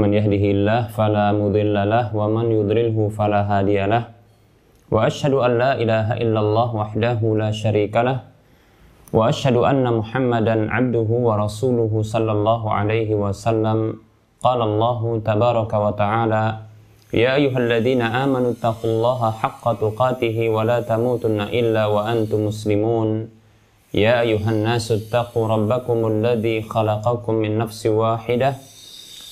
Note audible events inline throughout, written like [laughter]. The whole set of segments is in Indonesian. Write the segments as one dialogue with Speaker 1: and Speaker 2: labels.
Speaker 1: Man yahdihillah fala mudilla lah wa man yudlilhu fala hadiyalah. Wa ashhadu an la ilaha illallah wahdahu la syarika lah. Wa ashhadu anna Muhammadan abduhu wa rasuluhu sallallahu alaihi wasallam قال الله تبارك وتعالى يا أيها الذين آمنوا اتقوا الله حق تقاته ولا تموتن إلا وأنتم مسلمون يا أيها الناس اتقوا ربكم الذي خلقكم من نفس واحدة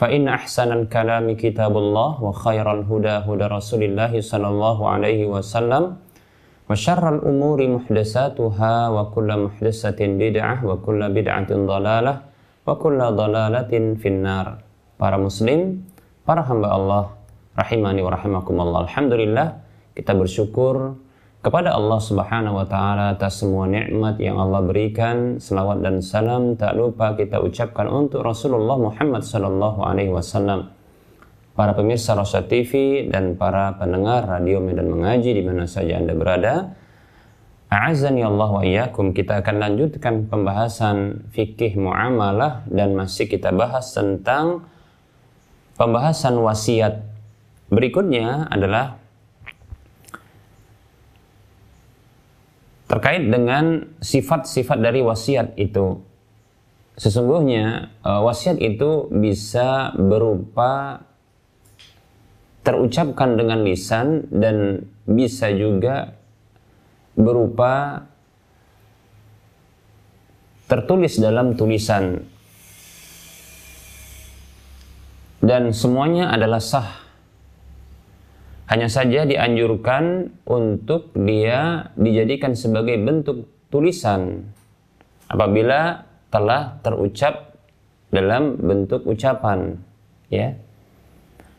Speaker 1: فإن أحسن الكلام كتاب الله وخير الهدى هدى رسول الله صلى الله عليه وسلم وشر الأمور محدثاتها وكل محدثة بدعة وكل بدعة ضلالة وكل ضلالة في النار para muslim, para hamba Allah, rahimani wa rahimakumullah. Alhamdulillah, kita bersyukur kepada Allah Subhanahu wa taala atas semua nikmat yang Allah berikan. Selawat dan salam tak lupa kita ucapkan untuk Rasulullah Muhammad sallallahu alaihi wasallam. Para pemirsa Rosa TV dan para pendengar radio Medan Mengaji di mana saja Anda berada, A'azani Allah wa iyyakum kita akan lanjutkan pembahasan fikih muamalah dan masih kita bahas tentang pembahasan wasiat berikutnya adalah terkait dengan sifat-sifat dari wasiat itu. Sesungguhnya eh, wasiat itu bisa berupa terucapkan dengan lisan dan bisa juga berupa tertulis dalam tulisan dan semuanya adalah sah. Hanya saja dianjurkan untuk dia dijadikan sebagai bentuk tulisan apabila telah terucap dalam bentuk ucapan, ya.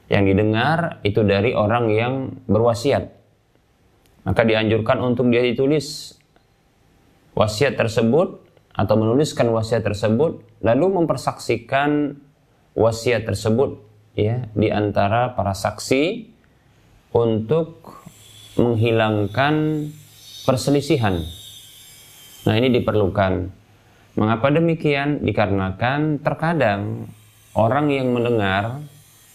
Speaker 1: Yang didengar itu dari orang yang berwasiat. Maka dianjurkan untuk dia ditulis wasiat tersebut atau menuliskan wasiat tersebut lalu mempersaksikan wasiat tersebut ya di antara para saksi untuk menghilangkan perselisihan. Nah, ini diperlukan. Mengapa demikian? Dikarenakan terkadang orang yang mendengar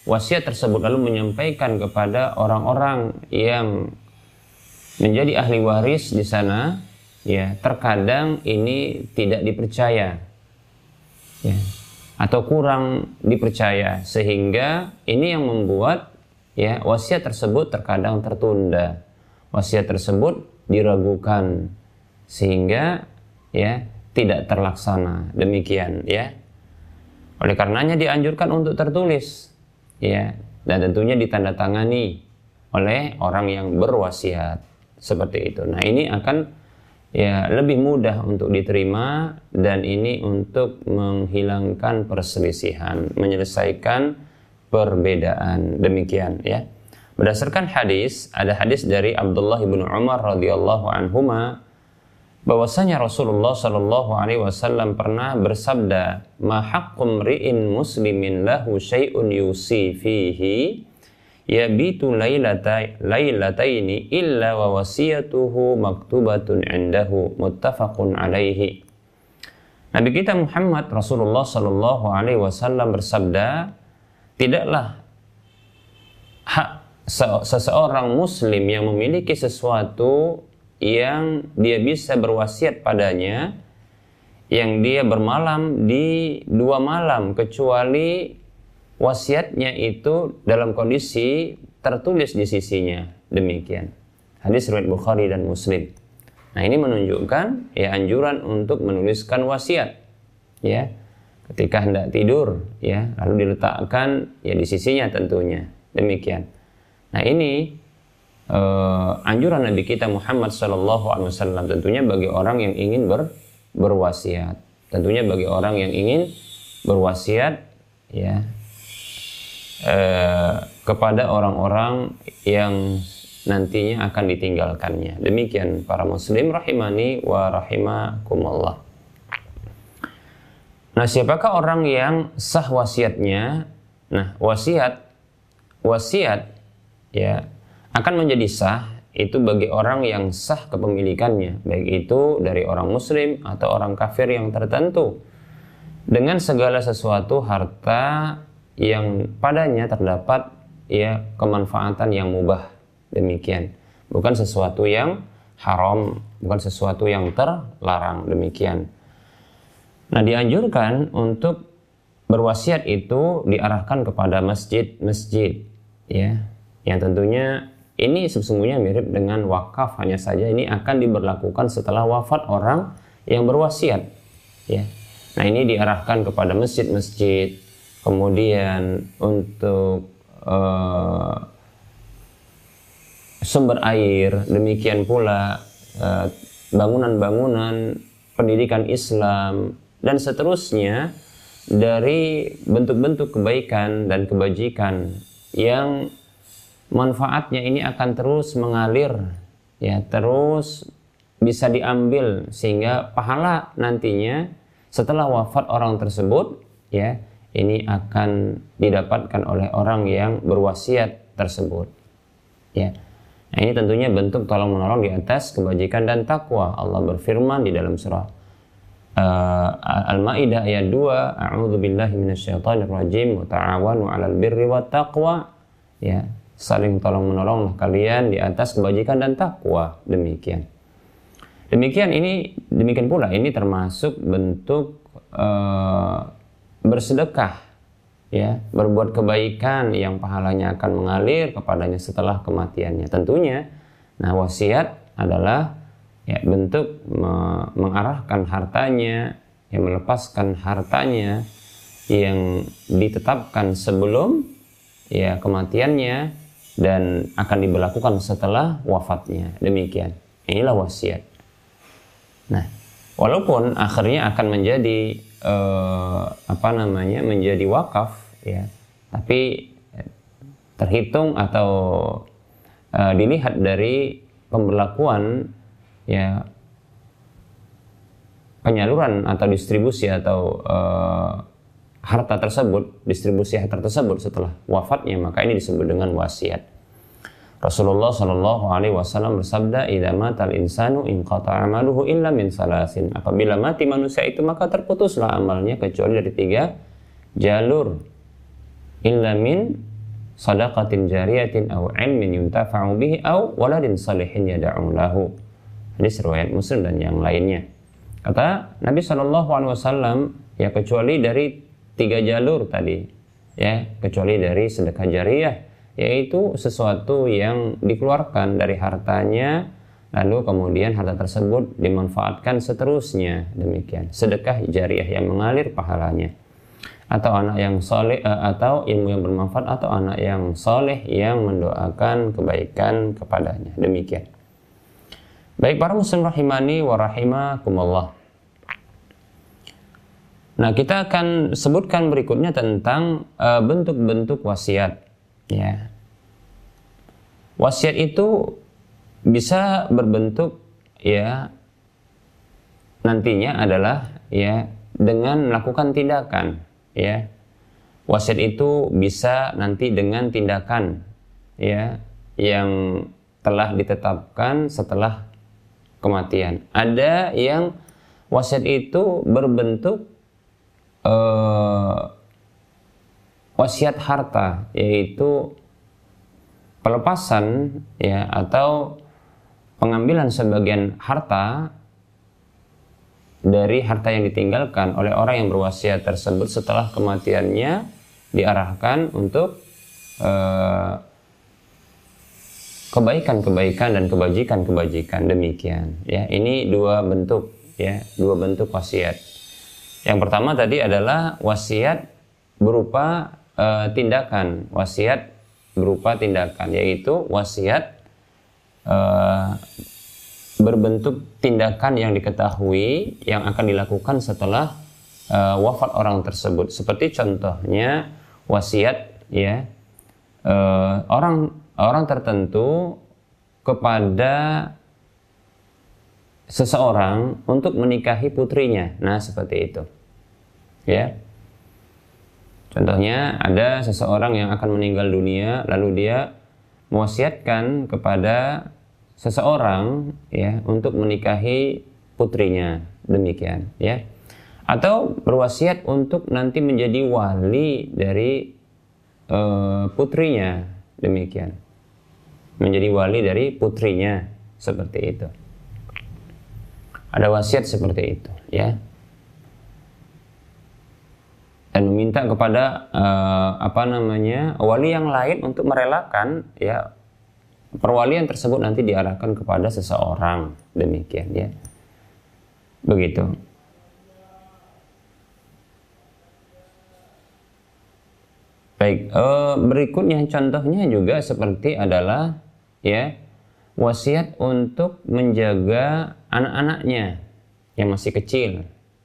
Speaker 1: wasiat tersebut lalu menyampaikan kepada orang-orang yang menjadi ahli waris di sana, ya, terkadang ini tidak dipercaya. Ya, atau kurang dipercaya sehingga ini yang membuat ya wasiat tersebut terkadang tertunda. Wasiat tersebut diragukan sehingga ya tidak terlaksana. Demikian ya. Oleh karenanya dianjurkan untuk tertulis ya dan tentunya ditandatangani oleh orang yang berwasiat seperti itu. Nah ini akan ya lebih mudah untuk diterima dan ini untuk menghilangkan perselisihan, menyelesaikan perbedaan. Demikian ya. Berdasarkan hadis, ada hadis dari Abdullah bin Umar radhiyallahu anhuma bahwasanya Rasulullah Shallallahu alaihi wasallam pernah bersabda, "Ma haqqum ri'in muslimin lahu syai'un yusi fihi" yabitu lailataini illa wa wasiyatuhu maktubatun indahu muttafaqun alaihi Nabi kita Muhammad Rasulullah Shallallahu Alaihi Wasallam bersabda, tidaklah hak seseorang Muslim yang memiliki sesuatu yang dia bisa berwasiat padanya, yang dia bermalam di dua malam kecuali wasiatnya itu dalam kondisi tertulis di sisinya. Demikian. Hadis riwayat Bukhari dan Muslim. Nah, ini menunjukkan ya anjuran untuk menuliskan wasiat. Ya. Ketika hendak tidur, ya, lalu diletakkan ya di sisinya tentunya. Demikian. Nah, ini uh, anjuran Nabi kita Muhammad Shallallahu alaihi wasallam tentunya bagi orang yang ingin ber, berwasiat. Tentunya bagi orang yang ingin berwasiat ya uh, kepada orang-orang yang nantinya akan ditinggalkannya. Demikian para muslim rahimani wa rahimakumullah. Nah, siapakah orang yang sah wasiatnya? Nah, wasiat wasiat ya akan menjadi sah itu bagi orang yang sah kepemilikannya, baik itu dari orang muslim atau orang kafir yang tertentu. Dengan segala sesuatu harta yang padanya terdapat ya kemanfaatan yang mubah demikian bukan sesuatu yang haram bukan sesuatu yang terlarang demikian nah dianjurkan untuk berwasiat itu diarahkan kepada masjid-masjid ya. Yang tentunya ini sesungguhnya mirip dengan wakaf hanya saja ini akan diberlakukan setelah wafat orang yang berwasiat ya. Nah ini diarahkan kepada masjid-masjid kemudian untuk uh, sumber air, demikian pula eh, bangunan-bangunan pendidikan Islam dan seterusnya dari bentuk-bentuk kebaikan dan kebajikan yang manfaatnya ini akan terus mengalir ya terus bisa diambil sehingga pahala nantinya setelah wafat orang tersebut ya ini akan didapatkan oleh orang yang berwasiat tersebut ya Nah, ini tentunya bentuk tolong menolong di atas kebajikan dan takwa. Allah berfirman di dalam surah uh, Al-Maidah ayat 2, A'udzu billahi minasyaitonir rajim wa ta'awanu 'alal birri wat taqwa. Ya, saling tolong menolonglah kalian di atas kebajikan dan takwa. Demikian. Demikian ini demikian pula ini termasuk bentuk uh, bersedekah ya berbuat kebaikan yang pahalanya akan mengalir kepadanya setelah kematiannya tentunya nah wasiat adalah ya. Bentuk me mengarahkan hartanya yang melepaskan hartanya yang ditetapkan sebelum ya kematiannya dan akan diberlakukan setelah wafatnya. Demikian. Inilah wasiat. Nah walaupun akhirnya akan menjadi eh, apa namanya menjadi wakaf ya tapi eh, terhitung atau uh, dilihat dari pemberlakuan ya penyaluran atau distribusi atau uh, harta tersebut distribusi harta tersebut setelah wafatnya maka ini disebut dengan wasiat Rasulullah Shallallahu Alaihi Wasallam bersabda, "Idza matal insanu in amaluhu illa min salasin." Apabila mati manusia itu maka terputuslah amalnya kecuali dari tiga jalur. Illa min sadaqatin jariyatin aw ilmin yuntafa'u bihi aw waladin salihin yad'u lahu. Hadis riwayat Muslim dan yang lainnya. Kata Nabi Shallallahu Alaihi Wasallam, ya kecuali dari tiga jalur tadi, ya kecuali dari sedekah jariah yaitu sesuatu yang dikeluarkan dari hartanya lalu kemudian harta tersebut dimanfaatkan seterusnya. Demikian. Sedekah jariah yang mengalir pahalanya. Atau anak yang soleh uh, atau ilmu yang bermanfaat atau anak yang soleh yang mendoakan kebaikan kepadanya. Demikian baik para muslim rahimani wa rahimakumullah nah kita akan sebutkan berikutnya tentang eh, bentuk-bentuk uh, wasiat Ya. Wasiat itu bisa berbentuk ya nantinya adalah ya dengan melakukan tindakan ya. Wasiat itu bisa nanti dengan tindakan ya yang telah ditetapkan setelah kematian. Ada yang wasiat itu berbentuk uh, wasiat harta yaitu pelepasan ya atau pengambilan sebagian harta dari harta yang ditinggalkan oleh orang yang berwasiat tersebut setelah kematiannya diarahkan untuk uh, kebaikan-kebaikan dan kebajikan-kebajikan demikian. Ya ini dua bentuk ya dua bentuk wasiat. Yang pertama tadi adalah wasiat berupa uh, tindakan wasiat berupa tindakan yaitu wasiat uh, berbentuk tindakan yang diketahui yang akan dilakukan setelah uh, wafat orang tersebut. Seperti contohnya wasiat ya uh, orang orang tertentu kepada seseorang untuk menikahi putrinya. Nah, seperti itu. Ya. Contohnya ada seseorang yang akan meninggal dunia lalu dia mewasiatkan kepada seseorang ya untuk menikahi putrinya. Demikian, ya. Atau berwasiat untuk nanti menjadi wali dari uh, putrinya. Demikian. Menjadi wali dari putrinya. Seperti itu. Ada wasiat seperti itu ya. Dan meminta kepada uh, apa namanya wali yang lain untuk merelakan ya. Perwalian tersebut nanti diarahkan kepada seseorang. Demikian ya. Begitu baik uh, berikutnya contohnya juga seperti adalah ya wasiat untuk menjaga anak-anaknya yang masih kecil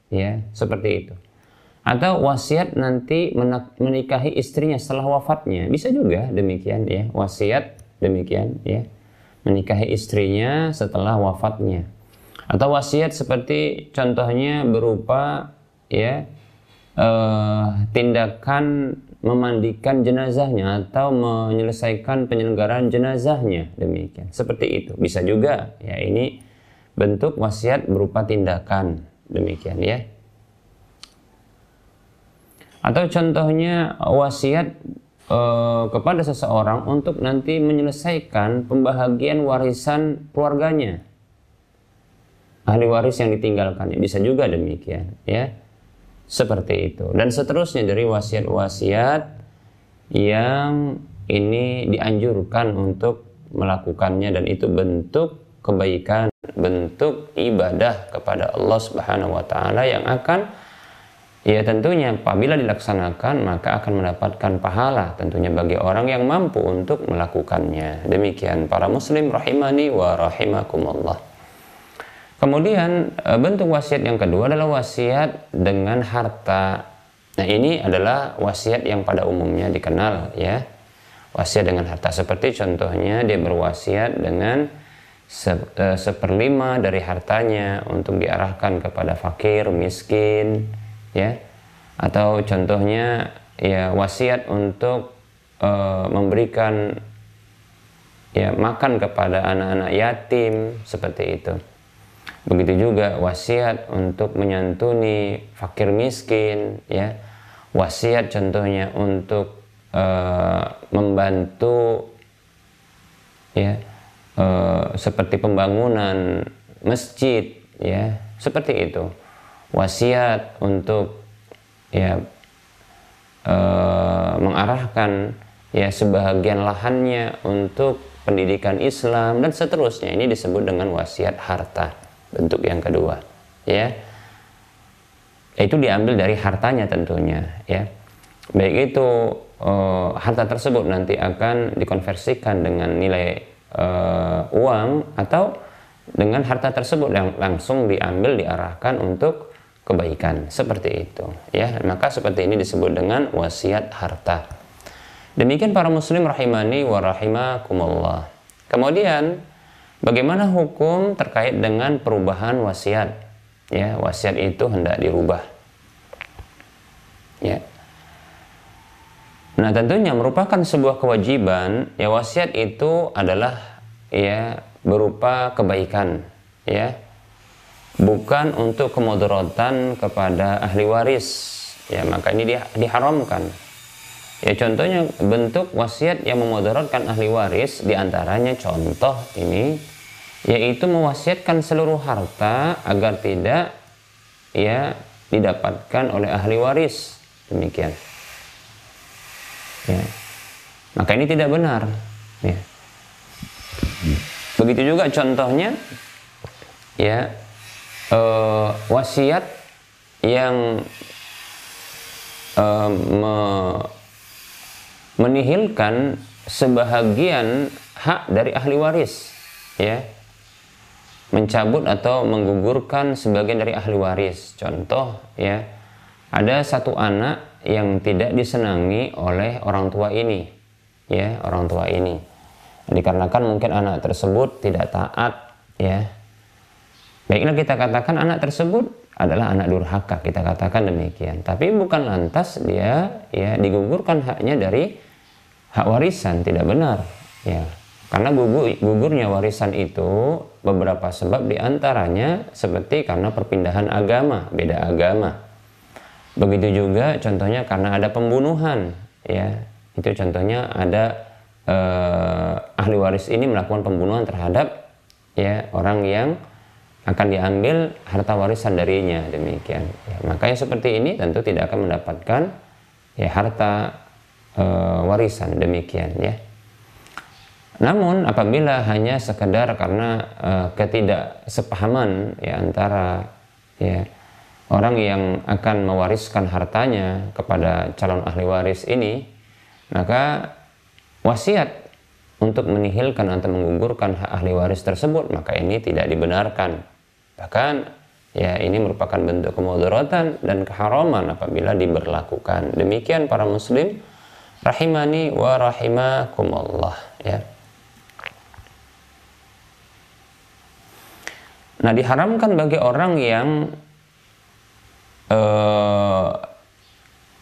Speaker 1: ya seperti itu. Atau wasiat nanti menikahi istrinya setelah wafatnya. Bisa juga demikian ya wasiat demikian ya menikahi istrinya setelah wafatnya. Atau wasiat seperti contohnya berupa ya eh, tindakan memandikan jenazahnya atau menyelesaikan penyelenggaraan jenazahnya. Demikian. Seperti itu. Bisa juga ya ini bentuk wasiat berupa tindakan. Demikian ya. Atau contohnya wasiat e, kepada seseorang untuk nanti menyelesaikan pembahagian warisan keluarganya. Ahli waris yang ditinggalkannya. Bisa juga demikian ya seperti itu dan seterusnya dari wasiat-wasiat yang ini dianjurkan untuk melakukannya dan itu bentuk kebaikan, bentuk ibadah kepada Allah Subhanahu wa taala yang akan ya tentunya apabila dilaksanakan maka akan mendapatkan pahala tentunya bagi orang yang mampu untuk melakukannya. Demikian para muslim rahimani wa rahimakumullah. Kemudian e, bentuk wasiat yang kedua adalah wasiat dengan harta. Nah, ini adalah wasiat yang pada umumnya dikenal ya. Wasiat dengan harta seperti contohnya dia berwasiat dengan e, seperlima dari hartanya untuk diarahkan kepada fakir, miskin, ya. Atau contohnya ya wasiat untuk e, memberikan ya makan kepada anak-anak yatim seperti itu. Begitu juga wasiat untuk menyantuni fakir miskin, ya. Wasiat contohnya untuk uh, membantu ya uh, seperti pembangunan masjid, ya, seperti itu. Wasiat untuk ya uh, mengarahkan ya sebahagian lahannya untuk pendidikan Islam dan seterusnya. Ini disebut dengan wasiat harta bentuk yang kedua ya. Itu diambil dari hartanya tentunya ya. Baik itu uh, harta tersebut nanti akan dikonversikan dengan nilai uh, uang atau dengan harta tersebut yang langsung diambil diarahkan untuk kebaikan. Seperti itu ya. Maka seperti ini disebut dengan wasiat harta. Demikian para muslim rahimani wa rahimakumullah. Kemudian Bagaimana hukum terkait dengan perubahan wasiat? Ya, wasiat itu hendak dirubah. Ya. Nah, tentunya merupakan sebuah kewajiban ya wasiat itu adalah ya berupa kebaikan, ya. Bukan untuk kemudaratan kepada ahli waris. Ya, maka ini diharamkan. Ya contohnya bentuk wasiat yang memudaratkan ahli waris di antaranya contoh ini yaitu mewasiatkan seluruh harta agar tidak ya didapatkan oleh ahli waris. Demikian. Ya. Maka ini tidak benar ya. Begitu juga contohnya ya uh, wasiat yang uh, me menihilkan sebahagian hak dari ahli waris ya. Mencabut atau menggugurkan sebagian dari ahli waris. Contoh ya ada satu anak yang tidak disenangi oleh orang tua ini ya orang tua ini. Dikarenakan mungkin anak tersebut tidak taat ya. Baiklah kita katakan anak tersebut adalah anak durhaka kita katakan demikian. Tapi bukan lantas dia ya digugurkan haknya dari hak warisan tidak benar ya karena gugur, gugurnya warisan itu beberapa sebab di antaranya seperti karena perpindahan agama, beda agama. Begitu juga contohnya karena ada pembunuhan, ya itu contohnya ada eh, ahli waris ini melakukan pembunuhan terhadap ya orang yang akan diambil harta warisan darinya demikian. Ya, makanya seperti ini tentu tidak akan mendapatkan ya harta eh, warisan demikian ya. Namun apabila hanya sekedar karena uh, ketidaksepahaman ya antara ya orang yang akan mewariskan hartanya kepada calon ahli waris ini, maka wasiat untuk menihilkan atau menggugurkan hak ahli waris tersebut, maka ini tidak dibenarkan. Bahkan ya ini merupakan bentuk kemudaratan dan keharaman apabila diberlakukan. Demikian para muslim rahimani wa rahimakumullah ya. Nah, diharamkan bagi orang yang uh,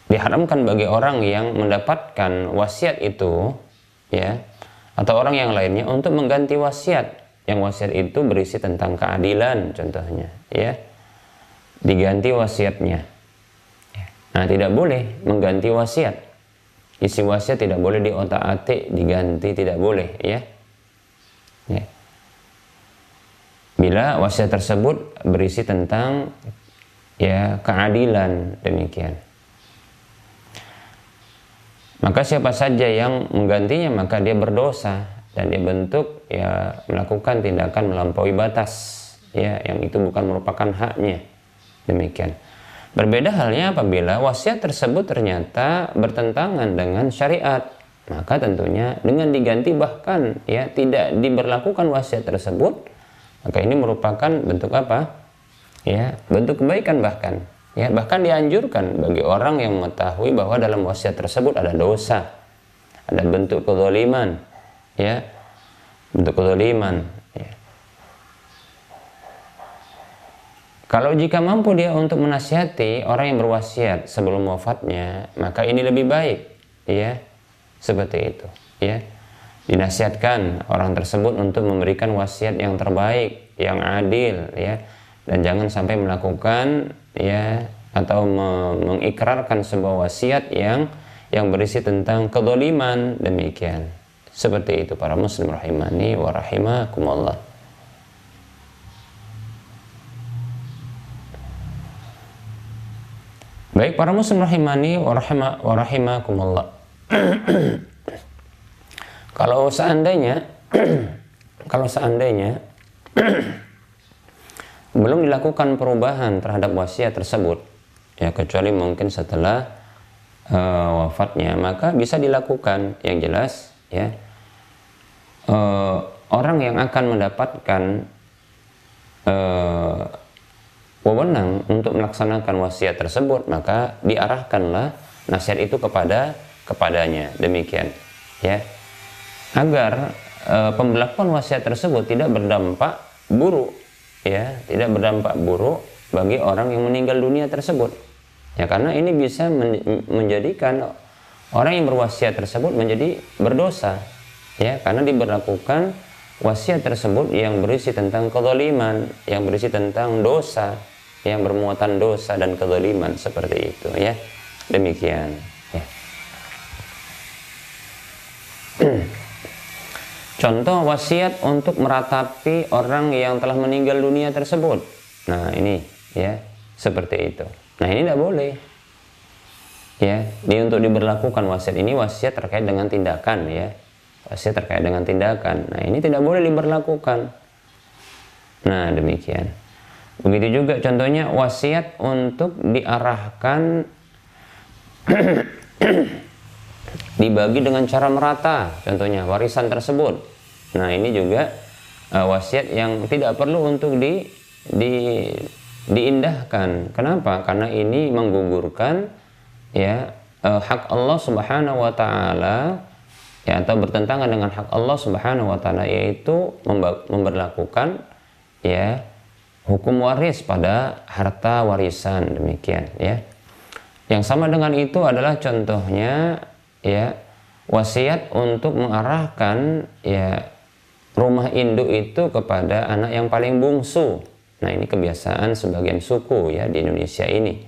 Speaker 1: diharamkan bagi orang yang mendapatkan wasiat itu ya atau orang yang lainnya untuk mengganti wasiat. Yang wasiat itu berisi tentang keadilan contohnya ya. Diganti wasiatnya. Nah tidak boleh mengganti wasiat isi wasiat tidak boleh diotak-atik diganti tidak boleh ya. Ya. Bila wasiat tersebut berisi tentang ya keadilan demikian. Maka siapa saja yang menggantinya maka dia berdosa dan dia bentuk ya melakukan tindakan melampaui batas ya yang itu bukan merupakan haknya. Demikian berbeda halnya apabila wasiat tersebut ternyata bertentangan dengan syariat maka tentunya dengan diganti bahkan ya tidak diberlakukan wasiat tersebut maka ini merupakan bentuk apa? Ya, bentuk kebaikan bahkan. Ya, bahkan dianjurkan bagi orang yang mengetahui bahwa dalam wasiat tersebut ada dosa, ada bentuk kezaliman, ya, bentuk kezaliman. Ya. Kalau jika mampu dia untuk menasihati orang yang berwasiat sebelum wafatnya, maka ini lebih baik, ya, seperti itu, ya. Dinasihatkan orang tersebut untuk memberikan wasiat yang terbaik, yang adil ya. Dan jangan sampai melakukan ya atau mengikrarkan sebuah wasiat yang yang berisi tentang kedoliman demikian. Seperti itu para muslim rahimani wa rahimakumullah Baik para muslim rahimani wa rahimakumullah. [clears throat] Kalau seandainya [clears throat] kalau seandainya [clears throat] belum dilakukan perubahan terhadap wasiat tersebut ya kecuali mungkin setelah uh, wafatnya maka bisa dilakukan. Yang jelas ya uh, orang yang akan mendapatkan uh, wewenang untuk melaksanakan wasiat tersebut maka diarahkanlah nasihat itu kepada kepadanya. Demikian ya. Agar e, pembelakuan wasiat tersebut tidak berdampak buruk ya. Tidak berdampak buruk bagi orang yang meninggal dunia tersebut. Ya karena ini bisa men menjadikan orang yang berwasiat tersebut menjadi berdosa ya. Karena diberlakukan wasiat tersebut yang berisi tentang kezaliman yang berisi tentang dosa yang bermuatan dosa dan kezaliman seperti itu ya. Demikian ya. [clears throat] Contoh wasiat untuk meratapi orang yang telah meninggal dunia tersebut. Nah ini ya seperti itu. Nah ini tidak boleh. ya ini untuk diberlakukan wasiat. Ini wasiat terkait dengan tindakan ya. Wasiat terkait dengan tindakan. Nah ini tidak boleh diberlakukan. Nah demikian begitu juga contohnya wasiat untuk diarahkan [clears throat] dibagi dengan cara merata contohnya warisan tersebut. Nah ini juga uh, wasiat yang tidak perlu untuk di di diindahkan. Kenapa? Karena ini menggugurkan ya uh, hak Allah Subhanahu wa taala ya atau bertentangan dengan hak Allah Subhanahu wa taala yaitu memberlakukan ya hukum waris pada harta warisan demikian ya. Yang sama dengan itu adalah contohnya ya wasiat untuk mengarahkan ya rumah induk itu kepada anak yang paling bungsu. Nah, ini kebiasaan sebagian suku ya di Indonesia ini.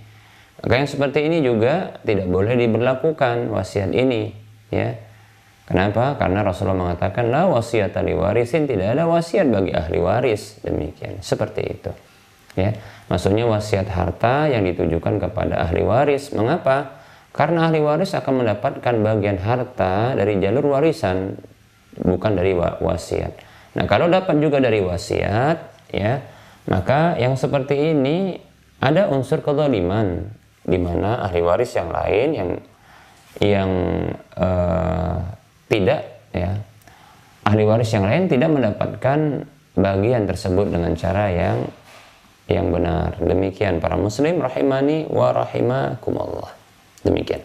Speaker 1: Maka yang seperti ini juga tidak boleh diberlakukan wasiat ini, ya. Kenapa? Karena Rasulullah mengatakan la wasiat warisin. Tidak ada wasiat bagi ahli waris. Demikian. Seperti itu. Ya. Maksudnya wasiat harta yang ditujukan kepada ahli waris. Mengapa? Karena ahli waris akan mendapatkan bagian harta dari jalur warisan bukan dari wasiat. Nah kalau dapat juga dari wasiat ya maka yang seperti ini ada unsur kezaliman di mana ahli waris yang lain yang yang uh, tidak ya. Ahli waris yang lain tidak mendapatkan bagian tersebut dengan cara yang yang benar. Demikian para muslim rahimani wa rahimakumullah. Demikian.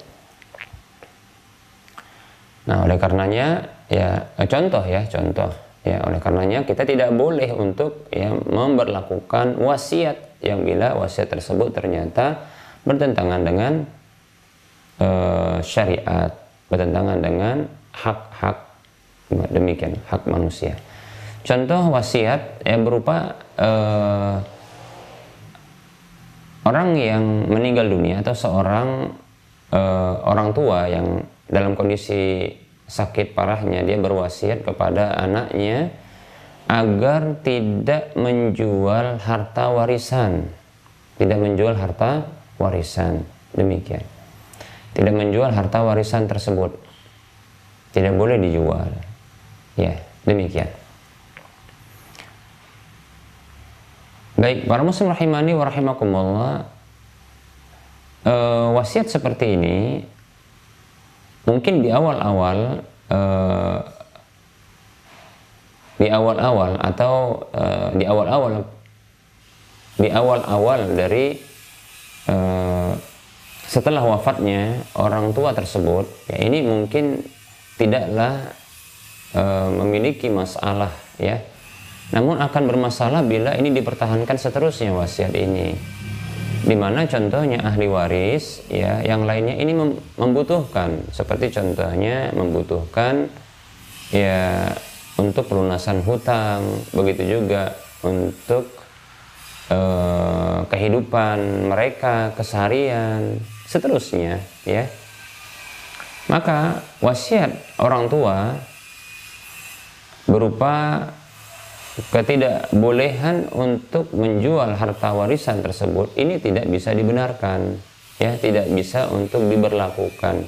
Speaker 1: Nah oleh karenanya ya eh, contoh ya contoh. Ya oleh karenanya kita tidak boleh untuk ya memperlakukan wasiat yang bila wasiat tersebut ternyata bertentangan dengan uh, syariat, bertentangan dengan hak-hak demikian, hak manusia. Contoh wasiat yang berupa uh, orang yang meninggal dunia atau seorang uh, orang tua yang dalam kondisi sakit parahnya dia berwasiat kepada anaknya agar tidak menjual harta warisan, tidak menjual harta warisan. Demikian. Tidak menjual harta warisan tersebut. Tidak boleh dijual. Ya, demikian. Baik, para muslim rahimani wa rahimakumullah. E, wasiat seperti ini mungkin di awal-awal e, di awal-awal atau e, di awal-awal di awal-awal dari Eh, setelah wafatnya orang tua tersebut ya ini mungkin tidaklah uh, memiliki masalah ya. Namun akan bermasalah bila ini dipertahankan seterusnya wasiat ini. Di mana contohnya ahli waris ya yang lainnya ini membutuhkan. Seperti contohnya membutuhkan ya untuk pelunasan hutang begitu juga untuk eh, kehidupan mereka, keseharian, seterusnya, ya. Maka wasiat orang tua berupa ketidakbolehan untuk menjual harta warisan tersebut ini tidak bisa dibenarkan ya tidak bisa untuk diberlakukan.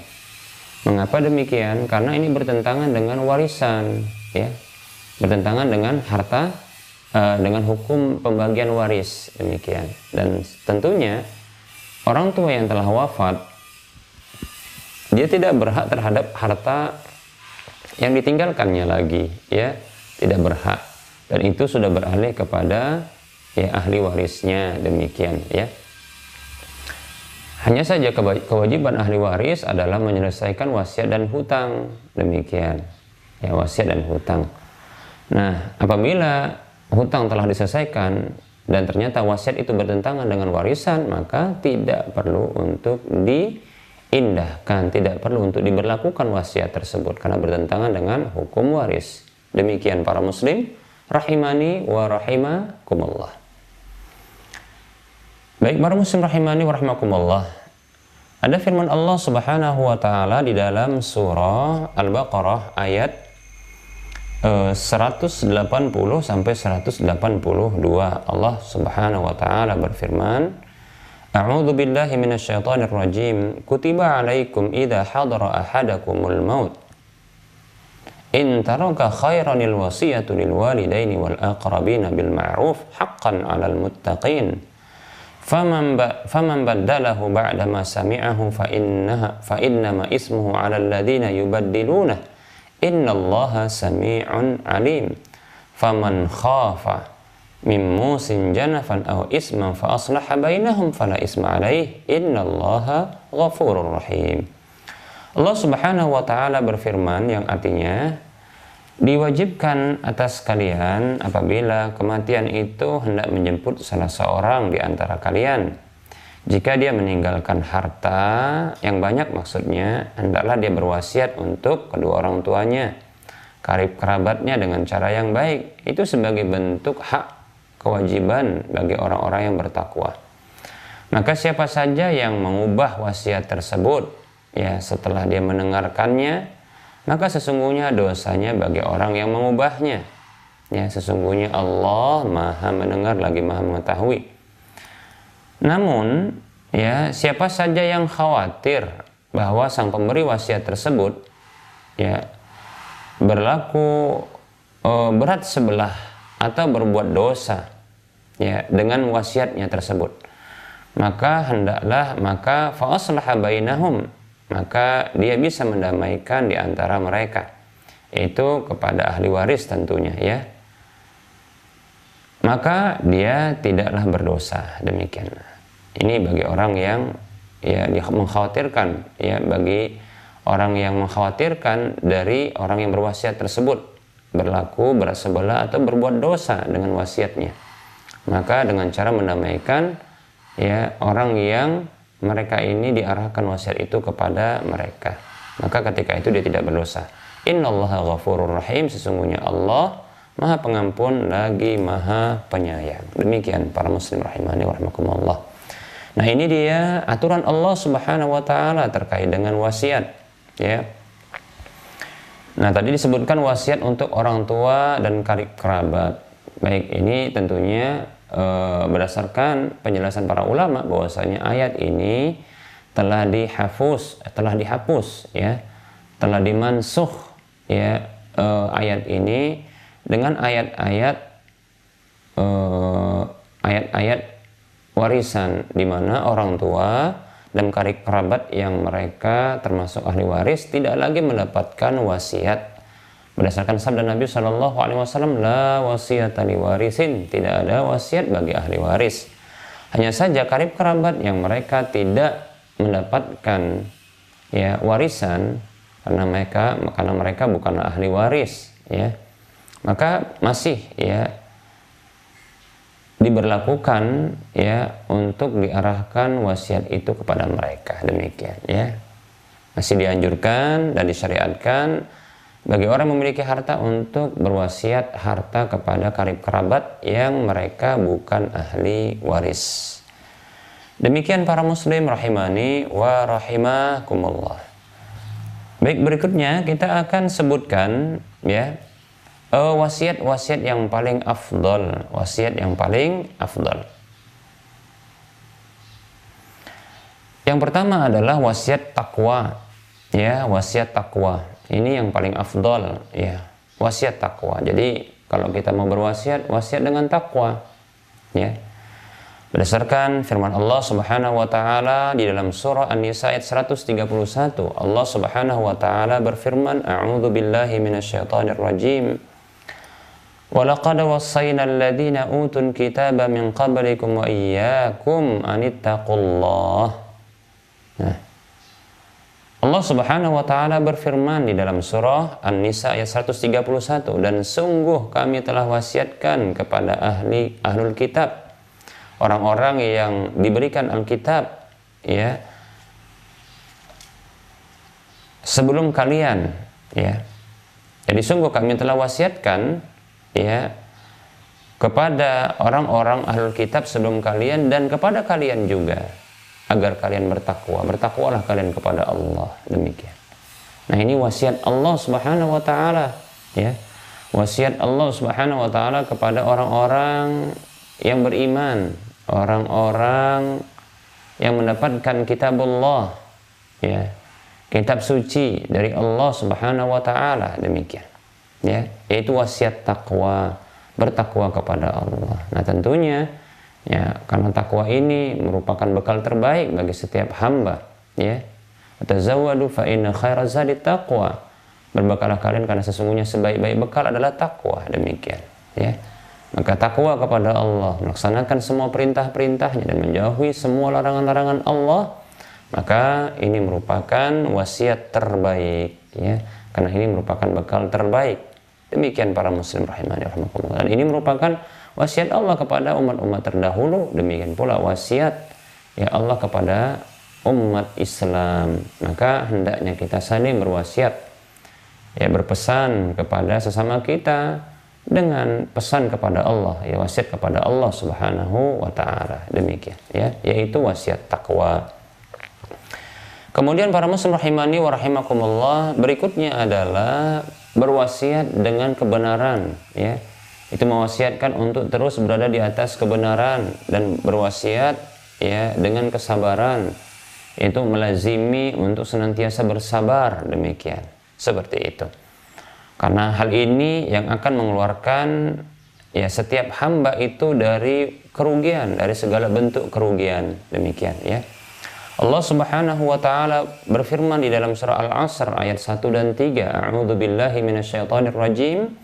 Speaker 1: Mengapa demikian? Karena ini bertentangan dengan warisan ya bertentangan dengan harta uh, dengan hukum pembagian waris demikian. Dan tentunya orang tua yang telah wafat dia tidak berhak terhadap harta yang ditinggalkannya lagi ya. Tidak berhak. Dan itu sudah beralih kepada ya ahli warisnya. Demikian ya. Hanya saja kewajiban ahli waris adalah menyelesaikan wasiat dan hutang. Demikian ya wasiat dan hutang. Nah apabila hutang telah diselesaikan dan ternyata wasiat itu bertentangan dengan warisan, maka tidak perlu untuk diindahkan, tidak perlu untuk diberlakukan wasiat tersebut karena bertentangan dengan hukum waris. Demikian para muslim, rahimani wa rahimakumullah. Baik para muslim rahimani wa rahimakumullah. Ada firman Allah Subhanahu wa taala di dalam surah Al-Baqarah ayat 180 sampai 182 Allah Subhanahu wa taala berfirman أعوذ بالله من الشيطان الرجيم. كتب عليكم إذا حضر أحدكم الموت. إن ترك خيرا الوصية للوالدين والأقربين بالمعروف حقا على المتقين. فمن فمن بدله بعدما سمعه فإنها فإنما إسمه على الذين يبدلونه. إن الله سميع عليم. فمن خاف min musin janafan aw isman fa aslaha bainahum fala isma alaih. Innallaha ghafurur rahim. Allah Subhanahu wa taala berfirman yang artinya diwajibkan atas kalian apabila kematian itu hendak menjemput salah seorang di antara kalian. Jika dia meninggalkan harta yang banyak maksudnya hendaklah dia berwasiat untuk kedua orang tuanya. Karib kerabatnya dengan cara yang baik. Itu sebagai bentuk hak kewajiban bagi orang-orang yang bertakwa. Maka siapa saja yang mengubah wasiat tersebut ya setelah dia mendengarkannya, maka sesungguhnya dosanya bagi orang yang mengubahnya. Ya, sesungguhnya Allah Maha mendengar lagi Maha mengetahui. Namun, ya, siapa saja yang khawatir bahwa sang pemberi wasiat tersebut ya berlaku e, berat sebelah atau berbuat dosa ya dengan wasiatnya tersebut. Maka hendaklah maka fa'aslaha bainahum. Maka dia bisa mendamaikan di antara mereka. Itu kepada ahli waris tentunya ya. Maka dia tidaklah berdosa demikian. Ini bagi orang yang ya mengkhawatirkan ya bagi orang yang mengkhawatirkan dari orang yang berwasiat tersebut. Berlaku bersebelah atau berbuat dosa dengan wasiatnya maka dengan cara mendamaikan ya orang yang mereka ini diarahkan wasiat itu kepada mereka. Maka ketika itu dia tidak berdosa. Innallaha ghafurur rahim sesungguhnya Allah maha pengampun lagi maha penyayang. Demikian para muslim rahimani warahmatullah nah ini dia aturan Allah subhanahu wa ta'ala terkait dengan wasiat ya. Nah tadi disebutkan wasiat untuk orang tua dan karib kerabat baik ini tentunya e, berdasarkan penjelasan para ulama bahwasanya ayat ini telah dihapus telah dihapus ya. Telah dimansuh ya e, ayat ini dengan ayat-ayat e, ayat-ayat warisan di mana orang tua dan karib kerabat yang mereka termasuk ahli waris tidak lagi mendapatkan wasiat Berdasarkan sabda Nabi Shallallahu Alaihi Wasallam, la wasiat warisin, tidak ada wasiat bagi ahli waris. Hanya saja karib kerabat yang mereka tidak mendapatkan ya warisan karena mereka karena mereka bukanlah ahli waris, ya. Maka masih ya diberlakukan ya untuk diarahkan wasiat itu kepada mereka. Demikian ya. Masih dianjurkan dan disyariatkan bagi orang memiliki harta untuk berwasiat harta kepada karib kerabat yang mereka bukan ahli waris. Demikian para muslim rahimani wa rahimakumullah. Baik berikutnya kita akan sebutkan ya uh, wasiat-wasiat yang paling afdol, wasiat yang paling afdol. Yang pertama adalah wasiat takwa. Ya, wasiat takwa ini yang paling afdol ya wasiat takwa jadi kalau kita mau berwasiat wasiat dengan takwa ya berdasarkan firman Allah Subhanahu wa taala di dalam surah An-Nisa ayat 131 Allah Subhanahu wa taala berfirman a'udzu billahi minasyaitonir rajim ولقد وصينا الذين أوتوا الكتاب من قبلكم وإياكم أن اتقوا الله nah, Allah Subhanahu wa taala berfirman di dalam surah An-Nisa ayat 131 dan sungguh kami telah wasiatkan kepada ahli ahlul kitab. Orang-orang yang diberikan Alkitab ya sebelum kalian ya. Jadi sungguh kami telah wasiatkan ya kepada orang-orang ahlul kitab sebelum kalian dan kepada kalian juga agar kalian bertakwa. Bertakwalah kalian kepada Allah. Demikian. Nah, ini wasiat Allah Subhanahu wa taala, ya. Wasiat Allah Subhanahu wa taala kepada orang-orang yang beriman, orang-orang yang mendapatkan kitabullah ya kitab suci dari Allah Subhanahu wa taala demikian ya yaitu wasiat takwa bertakwa kepada Allah nah tentunya ya karena takwa ini merupakan bekal terbaik bagi setiap hamba ya tazawwadu fa inna khairaz zadi taqwa berbekalah kalian karena sesungguhnya sebaik-baik bekal adalah takwa demikian ya maka takwa kepada Allah, melaksanakan semua perintah-perintahnya dan menjauhi semua larangan-larangan Allah, maka ini merupakan wasiat terbaik ya. Karena ini merupakan bekal terbaik. Demikian para muslim rahimani rahimakumullah. Dan ini merupakan wasiat Allah kepada umat-umat terdahulu, demikian pula wasiat ya Allah kepada umat Islam. Maka hendaknya kita saling berwasiat ya berpesan kepada sesama kita dengan pesan kepada Allah ya wasiat kepada Allah Subhanahu wa taala. Demikian ya yaitu wasiat takwa kemudian para muslim rahimani wa rahimakumullah berikutnya adalah berwasiat dengan kebenaran ya itu mewasiatkan untuk terus berada di atas kebenaran dan berwasiat ya dengan kesabaran itu melazimi untuk senantiasa bersabar demikian seperti itu karena hal ini yang akan mengeluarkan ya setiap hamba itu dari kerugian, dari segala bentuk kerugian. Demikian ya. Allah Subhanahu wa taala berfirman di dalam surah Al-Asr ayat 1 dan 3, A'udzu billahi rajim.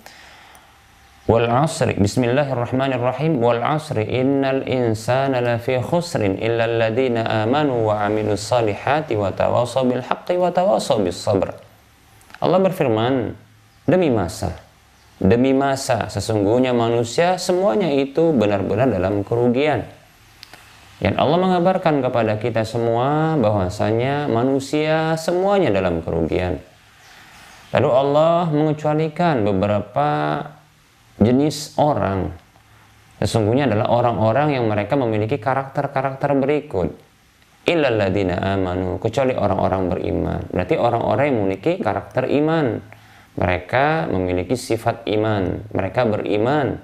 Speaker 1: Wal 'asri Bismillahirrahmanirrahim wal 'asri innal insana lafi khusrin illa alladziina amanu wa 'amilus salihati wa tawassaw bil haqqi wa tawassaw bis sabr. Allah berfirman, demi masa. Demi masa, sesungguhnya manusia semuanya itu benar-benar dalam kerugian. Yang Allah mengabarkan kepada kita semua bahwasanya manusia semuanya dalam kerugian. Lalu Allah mengecualikan beberapa jenis orang. Sesungguhnya adalah orang-orang yang mereka memiliki karakter-karakter berikut. Illalladzina amanu, kecuali orang-orang beriman. Berarti orang-orang yang memiliki karakter iman mereka memiliki sifat iman, mereka beriman.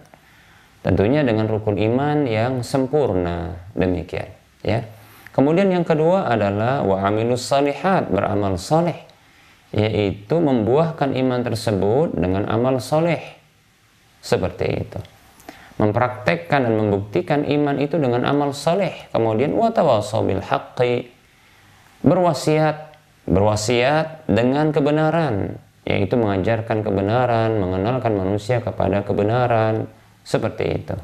Speaker 1: Tentunya dengan rukun iman yang sempurna demikian, ya. Kemudian yang kedua adalah wa amilus salihat, beramal soleh, yaitu membuahkan iman tersebut dengan amal soleh. Seperti itu. Mempraktekkan dan membuktikan iman itu dengan amal soleh. Kemudian watawasau bil berwasiat, berwasiat dengan kebenaran yaitu mengajarkan kebenaran, mengenalkan manusia kepada kebenaran, seperti itu.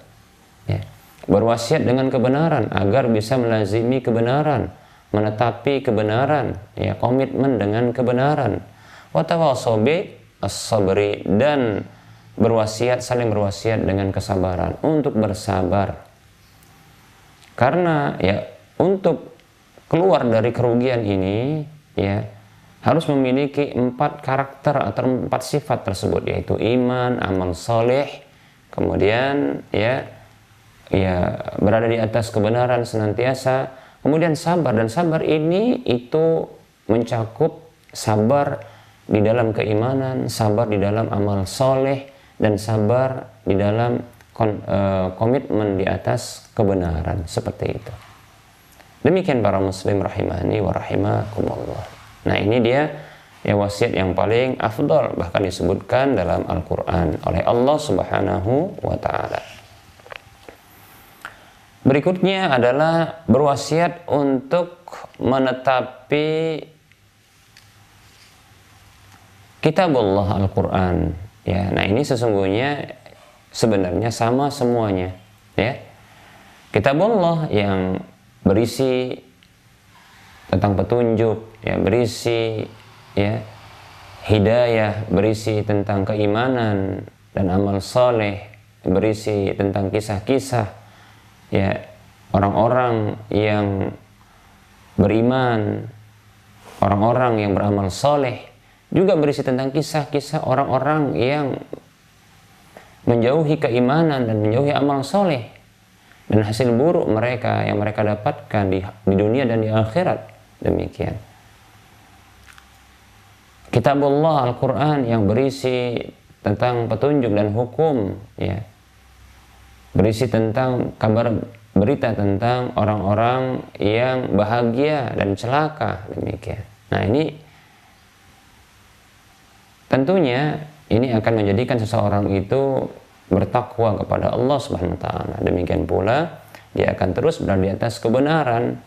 Speaker 1: Ya. Berwasiat dengan kebenaran agar bisa melazimi kebenaran, menetapi kebenaran, ya komitmen dengan kebenaran. Watawasobi as-sabri dan berwasiat saling berwasiat dengan kesabaran untuk bersabar. Karena ya untuk keluar dari kerugian ini ya harus memiliki empat karakter atau empat sifat tersebut yaitu iman, amal soleh, kemudian ya ya berada di atas kebenaran senantiasa, kemudian sabar dan sabar ini itu mencakup sabar di dalam keimanan, sabar di dalam amal soleh dan sabar di dalam uh, komitmen di atas kebenaran seperti itu. Demikian para muslim rahimani wa rahimakumullah. Nah ini dia ya wasiat yang paling afdol bahkan disebutkan dalam Al-Quran oleh Allah Subhanahu wa Ta'ala. Berikutnya adalah berwasiat untuk menetapi kitab Allah Al-Quran. Ya, nah ini sesungguhnya sebenarnya sama semuanya. Ya, kitab Allah yang berisi tentang petunjuk, ya berisi ya hidayah, berisi tentang keimanan dan amal soleh, berisi tentang kisah-kisah ya orang-orang yang beriman, orang-orang yang beramal soleh, juga berisi tentang kisah-kisah orang-orang yang menjauhi keimanan dan menjauhi amal soleh dan hasil buruk mereka yang mereka dapatkan di, di dunia dan di akhirat demikian. Kitabullah Al-Quran yang berisi tentang petunjuk dan hukum, ya, berisi tentang kabar berita tentang orang-orang yang bahagia dan celaka demikian. Nah, ini tentunya ini akan menjadikan seseorang itu bertakwa kepada Allah Subhanahu taala. Demikian pula dia akan terus berada di atas kebenaran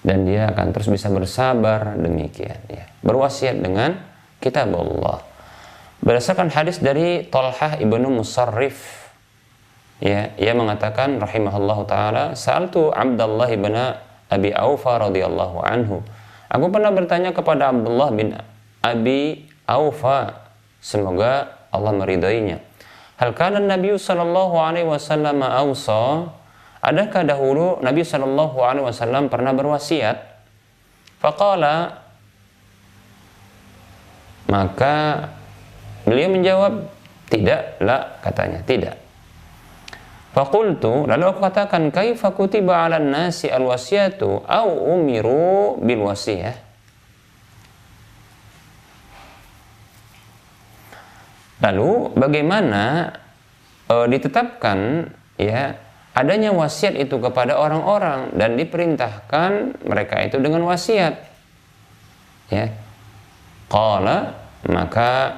Speaker 1: dan dia akan terus bisa bersabar demikian ya. Berwasiat dengan kitab Allah. Berdasarkan hadis dari Talhah ibnu Musarrif ya, ia mengatakan rahimahullah taala, "Sa'altu Abdullah bin Abi Aufa radhiyallahu anhu." Aku pernah bertanya kepada Abdullah bin Abi Aufa, semoga Allah meridainya. Hal kana Nabi sallallahu alaihi wasallam ausa? Adakah dahulu Nabi sallallahu alaihi wasallam pernah berwasiat? Faqala maka beliau menjawab tidak, la katanya, tidak. Fakultu, lalu aku katakan, kaifa kutiba ala nasi al wasiatu au umiru bil wasiyah? Lalu bagaimana e, ditetapkan ya adanya wasiat itu kepada orang-orang dan diperintahkan mereka itu dengan wasiat. Ya. Qala maka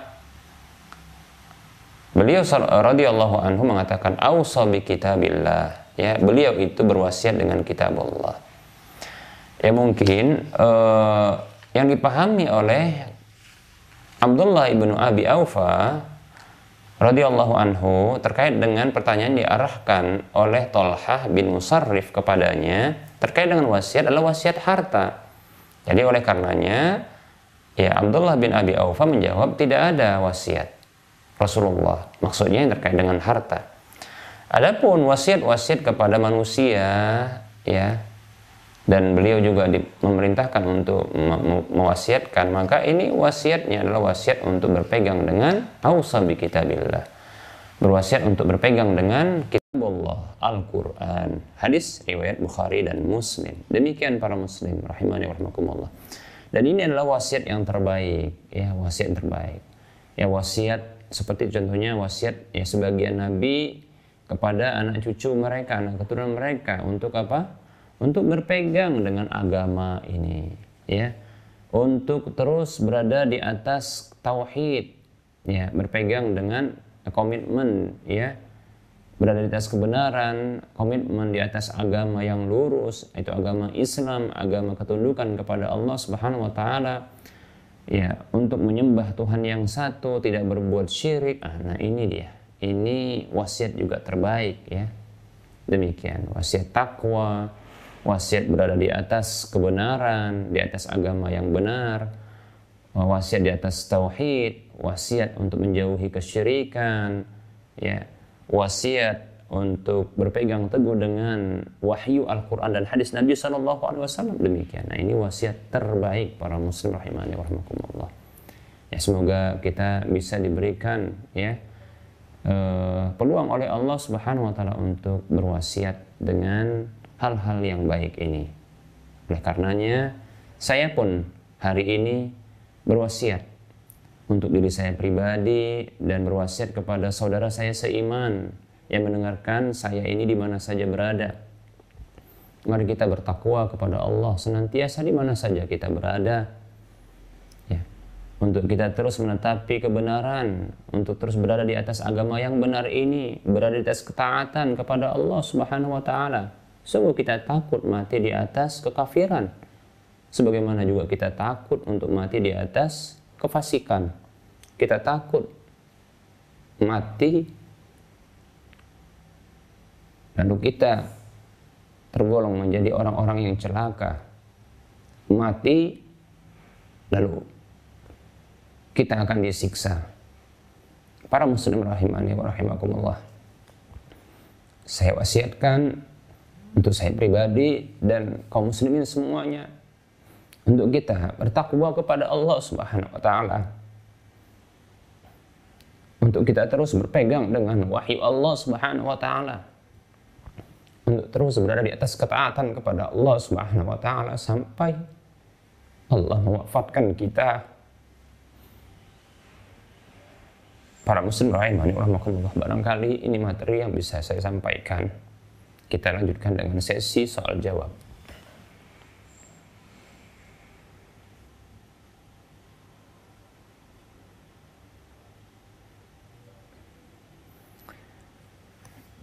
Speaker 1: beliau radhiyallahu anhu mengatakan ausa bi kitabillah ya beliau itu berwasiat dengan kitab Allah. Ya mungkin uh, yang dipahami oleh Abdullah ibnu Abi Aufa radhiyallahu anhu terkait dengan pertanyaan diarahkan oleh Tolhah bin Musarrif kepadanya terkait dengan wasiat adalah wasiat harta. Jadi oleh karenanya ya Abdullah bin Abi Aufa menjawab tidak ada wasiat Rasulullah. Maksudnya yang terkait dengan harta. Adapun wasiat-wasiat kepada manusia ya dan beliau juga memerintahkan untuk mewasiatkan. Maka ini wasiatnya adalah wasiat untuk berpegang dengan ausa bi kitabillah. Berwasiat untuk berpegang dengan kitab Allah Al-Quran hadis riwayat Bukhari dan Muslim. Demikian para muslim rahimani wa dan ini adalah wasiat yang terbaik ya wasiat yang terbaik. Ya wasiat seperti contohnya wasiat ya sebagian nabi kepada anak cucu mereka anak keturunan mereka untuk apa untuk berpegang dengan agama ini ya. Untuk terus berada di atas tauhid ya berpegang dengan komitmen ya. Berada di atas kebenaran komitmen di atas agama yang lurus itu agama Islam agama ketundukan kepada Allah Subhanahu wa taala ya. Untuk menyembah Tuhan yang satu tidak berbuat syirik. Ah, nah ini dia. Ini wasiat juga terbaik ya. Demikian wasiat takwa wasiat berada di atas kebenaran, di atas agama yang benar, wasiat di atas tauhid, wasiat untuk menjauhi kesyirikan, ya, wasiat untuk berpegang teguh dengan wahyu Al-Quran dan hadis Nabi Sallallahu Alaihi Wasallam demikian. Nah ini wasiat terbaik para muslim rahimani warahmatullah. Ya semoga kita bisa diberikan ya uh, peluang oleh Allah Subhanahu Wa Taala untuk berwasiat dengan hal-hal yang baik ini. Oleh karenanya, saya pun hari ini berwasiat untuk diri saya pribadi dan berwasiat kepada saudara saya seiman yang mendengarkan saya ini di mana saja berada. Mari kita bertakwa kepada Allah senantiasa di mana saja kita berada. Ya. Untuk kita terus menetapi kebenaran, untuk terus berada di atas agama yang benar ini, berada di atas ketaatan kepada Allah Subhanahu wa taala Sungguh kita takut mati di atas kekafiran. Sebagaimana juga kita takut untuk mati di atas kefasikan. Kita takut mati lalu kita tergolong menjadi orang-orang yang celaka. Mati lalu kita akan disiksa. Para muslim rahimani wa rahimakumullah. Saya wasiatkan untuk saya pribadi dan kaum muslimin semuanya. Untuk kita bertakwa kepada Allah Subhanahu wa taala. Untuk kita terus berpegang dengan wahyu Allah Subhanahu wa taala. Untuk terus berada di atas ketaatan kepada Allah Subhanahu wa taala sampai Allah mewafatkan kita. Para muslim rahimani barangkali ini materi yang bisa saya sampaikan kita lanjutkan dengan sesi soal jawab.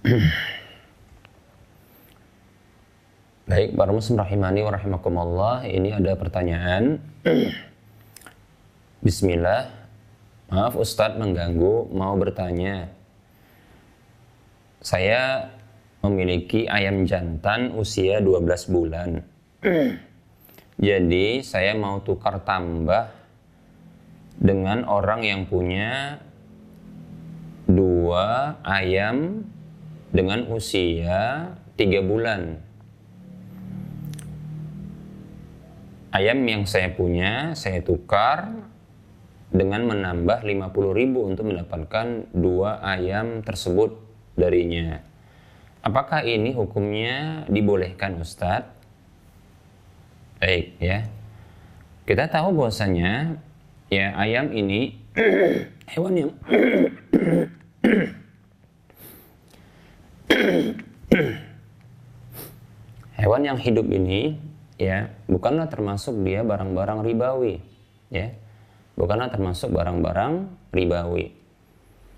Speaker 1: [clears throat] Baik, para muslim rahimani wa rahimakumullah. Ini ada pertanyaan. [clears throat] Bismillah. Maaf Ustadz mengganggu, mau bertanya. Saya memiliki ayam jantan usia 12 bulan. Jadi saya mau tukar tambah dengan orang yang punya dua ayam dengan usia tiga bulan. Ayam yang saya punya saya tukar dengan menambah 50 ribu untuk mendapatkan dua ayam tersebut darinya. Apakah ini hukumnya dibolehkan Ustadz? Baik ya. Kita tahu bahwasanya ya ayam ini [clears throat] hewan yang [clears throat] hewan yang hidup ini ya bukanlah termasuk dia barang-barang ribawi ya bukanlah termasuk barang-barang ribawi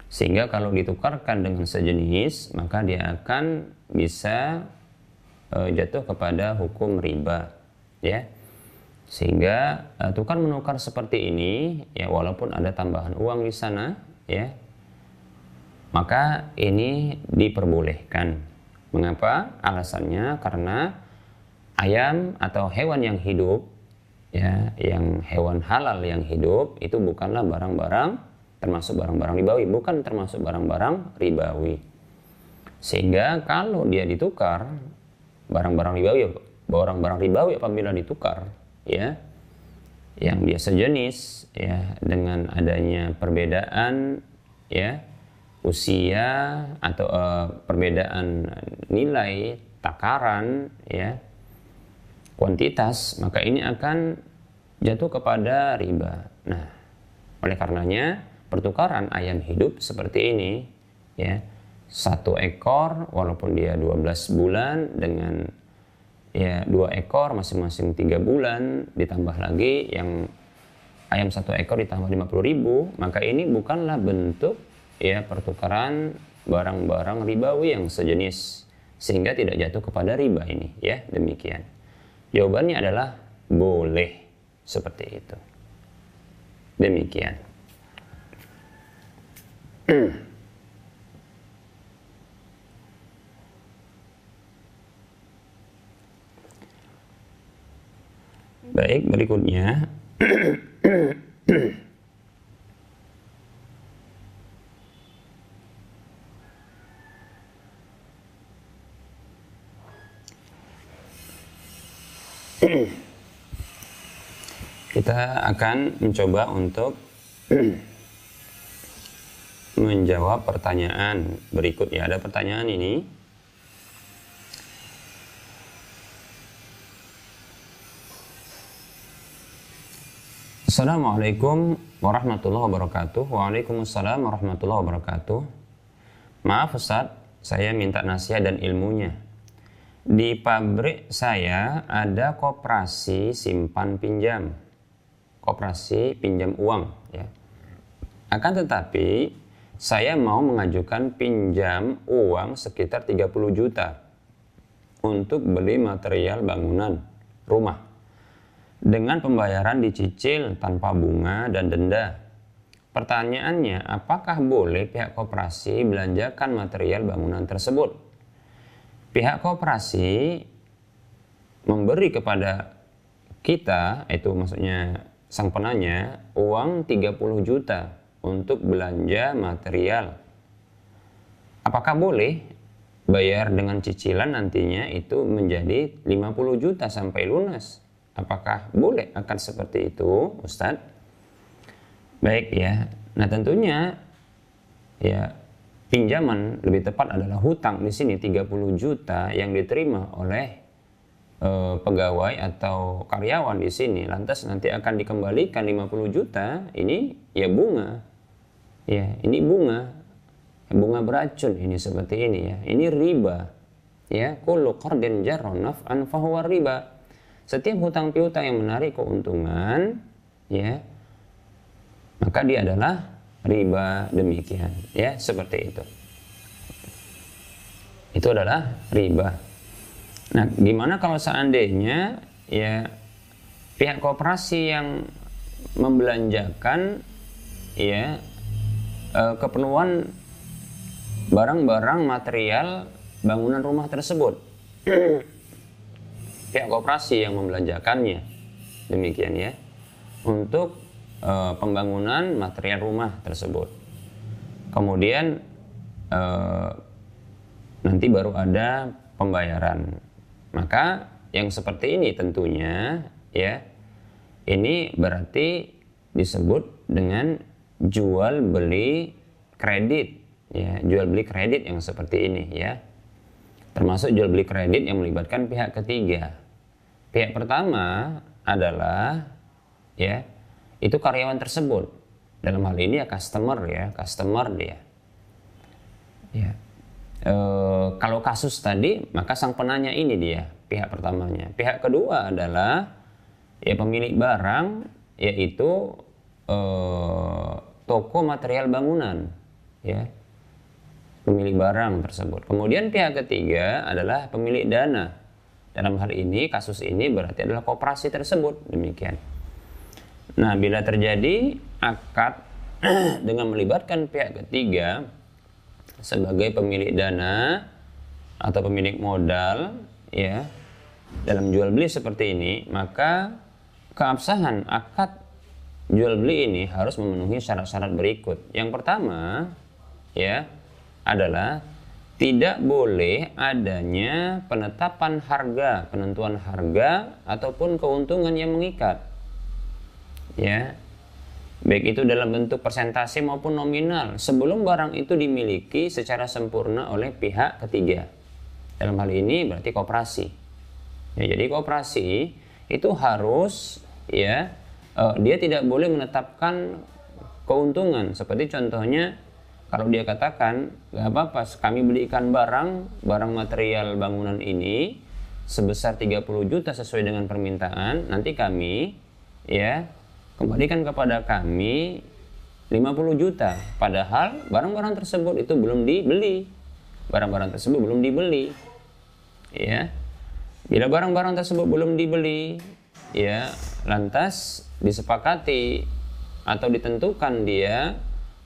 Speaker 1: sehingga kalau ditukarkan dengan sejenis maka dia akan bisa uh, jatuh kepada hukum riba ya. Sehingga uh, tukar menukar seperti ini ya walaupun ada tambahan uang di sana ya maka ini diperbolehkan. Mengapa? Alasannya karena ayam atau hewan yang hidup ya yang hewan halal yang hidup itu bukanlah barang-barang termasuk barang-barang ribawi bukan termasuk barang-barang ribawi sehingga kalau dia ditukar barang-barang ribawi barang-barang ribawi apabila ditukar ya yang dia sejenis ya dengan adanya perbedaan ya usia atau uh, perbedaan nilai takaran ya kuantitas maka ini akan jatuh kepada riba. Nah, oleh karenanya pertukaran ayam hidup seperti ini ya. Satu ekor walaupun dia 12 bulan dengan ya dua ekor masing-masing tiga bulan ditambah lagi yang ayam satu ekor ditambah 50 ribu maka ini bukanlah bentuk ya pertukaran barang-barang ribawi yang sejenis sehingga tidak jatuh kepada riba ini ya. Demikian. Jawabannya adalah boleh seperti itu. Demikian Baik, berikutnya. Kita akan mencoba untuk menjawab pertanyaan berikut ya. Ada pertanyaan ini. Assalamualaikum warahmatullahi wabarakatuh. Waalaikumsalam warahmatullahi wabarakatuh. Maaf Ustaz, saya minta nasihat dan ilmunya. Di pabrik saya ada koperasi simpan pinjam. Koperasi pinjam uang ya. Akan tetapi saya mau mengajukan pinjam uang sekitar 30 juta untuk beli material bangunan rumah dengan pembayaran dicicil tanpa bunga dan denda. Pertanyaannya, apakah boleh pihak koperasi belanjakan material bangunan tersebut? Pihak koperasi memberi kepada kita, itu maksudnya sang penanya, uang 30 juta untuk belanja material. Apakah boleh bayar dengan cicilan nantinya itu menjadi 50 juta sampai lunas? Apakah boleh akan seperti itu, Ustadz? Baik ya. Nah tentunya ya pinjaman lebih tepat adalah hutang di sini 30 juta yang diterima oleh e, pegawai atau karyawan di sini lantas nanti akan dikembalikan 50 juta ini ya bunga ya ini bunga. Bunga beracun ini seperti ini ya. Ini riba ya. Kullu qardin jarra naf'an riba. Setiap hutang piutang yang menarik keuntungan ya maka dia adalah riba demikian ya seperti itu. Itu adalah riba. Nah gimana kalau seandainya ya pihak koperasi yang membelanjakan ya eh, keperluan barang-barang material bangunan rumah tersebut. Pihak [clears throat] koperasi yang membelanjakannya. Demikian ya. Untuk e, pembangunan material rumah tersebut. Kemudian e, nanti baru ada pembayaran. Maka yang seperti ini tentunya ya ini berarti disebut dengan jual beli kredit ya jual beli kredit yang seperti ini ya termasuk jual beli kredit yang melibatkan pihak ketiga. Pihak pertama adalah ya itu karyawan tersebut. Dalam hal ini ya customer ya, customer dia. Ya. E, kalau kasus tadi maka sang penanya ini dia pihak pertamanya. Pihak kedua adalah ya pemilik barang yaitu e, toko material bangunan ya pemilik barang tersebut. Kemudian pihak ketiga adalah pemilik dana. Dalam hal ini, kasus ini berarti adalah kooperasi tersebut. Demikian. Nah, bila terjadi akad [clears throat] dengan melibatkan pihak ketiga sebagai pemilik dana atau pemilik modal, ya, dalam jual beli seperti ini, maka keabsahan akad jual beli ini harus memenuhi syarat-syarat berikut. Yang pertama, ya, adalah tidak boleh adanya penetapan harga, penentuan harga ataupun keuntungan yang mengikat. Ya. Baik itu dalam bentuk persentase maupun nominal sebelum barang itu dimiliki secara sempurna oleh pihak ketiga. Dalam hal ini berarti koperasi. Ya, jadi koperasi itu harus ya uh, dia tidak boleh menetapkan keuntungan seperti contohnya kalau dia katakan, nggak apa-apa, kami belikan barang, barang material bangunan ini sebesar 30 juta sesuai dengan permintaan, nanti kami ya kembalikan kepada kami 50 juta. Padahal barang-barang tersebut itu belum dibeli. Barang-barang tersebut belum dibeli. Ya. Bila barang-barang tersebut belum dibeli, ya, lantas disepakati atau ditentukan dia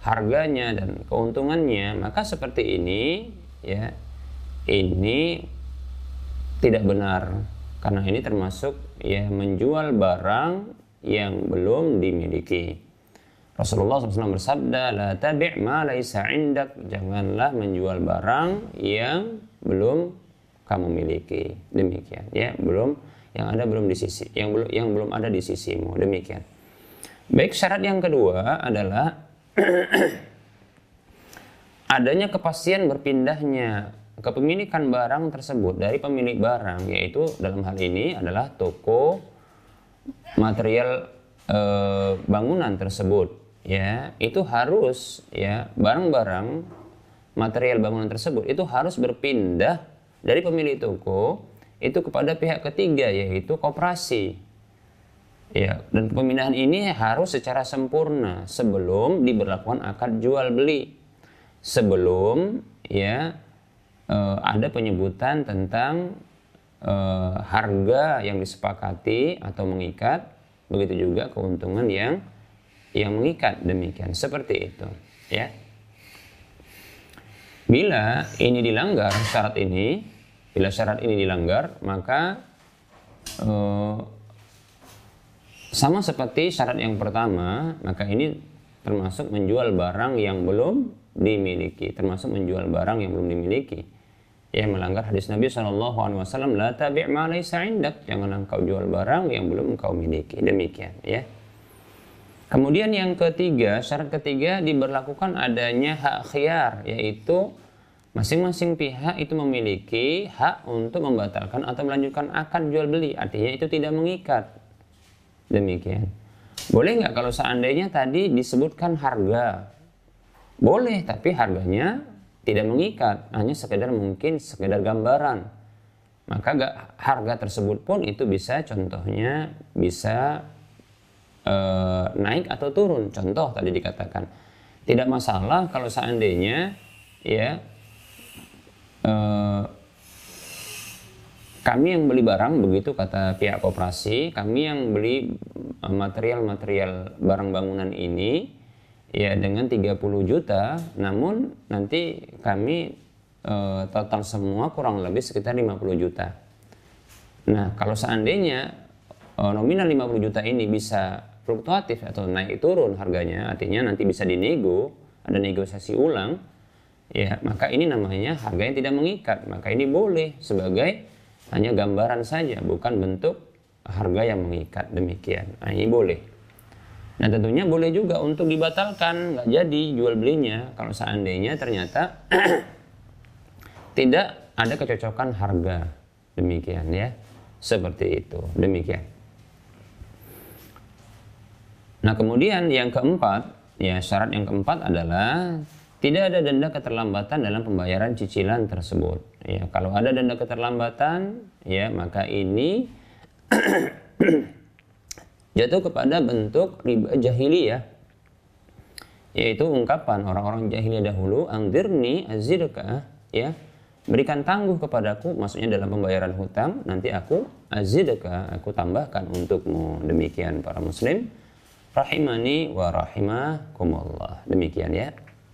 Speaker 1: harganya dan keuntungannya maka seperti ini ya ini tidak benar karena ini termasuk ya menjual barang yang belum dimiliki. Rasulullah SAW bersabda, la tabi' ma laisa indak. Janganlah menjual barang yang belum kamu miliki. Demikian, ya, belum yang ada belum di sisi, yang belum yang belum ada di sisimu. Demikian. Baik, syarat yang kedua adalah [clears throat] adanya kepastian berpindahnya kepemilikan barang tersebut dari pemilik barang yaitu dalam hal ini adalah toko material e, bangunan tersebut ya itu harus ya barang-barang material bangunan tersebut itu harus berpindah dari pemilik toko itu kepada pihak ketiga yaitu koperasi Ya, dan pemindahan ini harus secara sempurna sebelum diberlakukan akad jual beli. Sebelum ya eh, ada penyebutan tentang eh, harga yang disepakati atau mengikat, begitu juga keuntungan yang yang mengikat demikian seperti itu, ya. Bila ini dilanggar syarat ini, bila syarat ini dilanggar, maka eh, sama seperti syarat yang pertama, maka ini termasuk menjual barang yang belum dimiliki, termasuk menjual barang yang belum dimiliki. Ya melanggar hadis Nabi Shallallahu Alaihi Wasallam, la tabi' ma. Jangan engkau jual barang yang belum engkau miliki. Demikian, ya. Kemudian yang ketiga, syarat ketiga diberlakukan adanya hak khiyar, yaitu masing-masing pihak itu memiliki hak untuk membatalkan atau melanjutkan akad jual beli. Artinya itu tidak mengikat. Demikian. Boleh nggak kalau seandainya tadi disebutkan harga? Boleh, tapi harganya tidak mengikat, hanya sekedar mungkin sekedar gambaran. Maka gak, harga tersebut pun itu bisa contohnya bisa e, naik atau turun. Contoh tadi dikatakan tidak masalah kalau seandainya ya e, kami yang beli barang begitu kata pihak koperasi, kami yang beli material-material barang bangunan ini ya dengan 30 juta, namun nanti kami e, total semua kurang lebih sekitar 50 juta. Nah, kalau seandainya e, nominal 50 juta ini bisa fluktuatif atau naik turun harganya, artinya nanti bisa dinego, ada negosiasi ulang, ya maka ini namanya harga yang tidak mengikat, maka ini boleh sebagai hanya gambaran saja, bukan bentuk harga yang mengikat. Demikian. Nah, ini boleh. Nah tentunya boleh juga untuk dibatalkan, nggak jadi jual belinya. Kalau seandainya ternyata [clears throat] tidak ada kecocokan harga. Demikian ya, seperti itu. Demikian. Nah kemudian yang keempat, ya syarat yang keempat adalah tidak ada denda keterlambatan dalam pembayaran cicilan tersebut. Ya, kalau ada denda keterlambatan, ya maka ini [clears throat] jatuh kepada bentuk riba jahiliyah yaitu ungkapan orang-orang jahiliyah dahulu angdirni azidka ya berikan tangguh kepadaku maksudnya dalam pembayaran hutang nanti aku azidka aku tambahkan untukmu. Demikian para muslim. Rahimani wa rahimakumullah. Demikian ya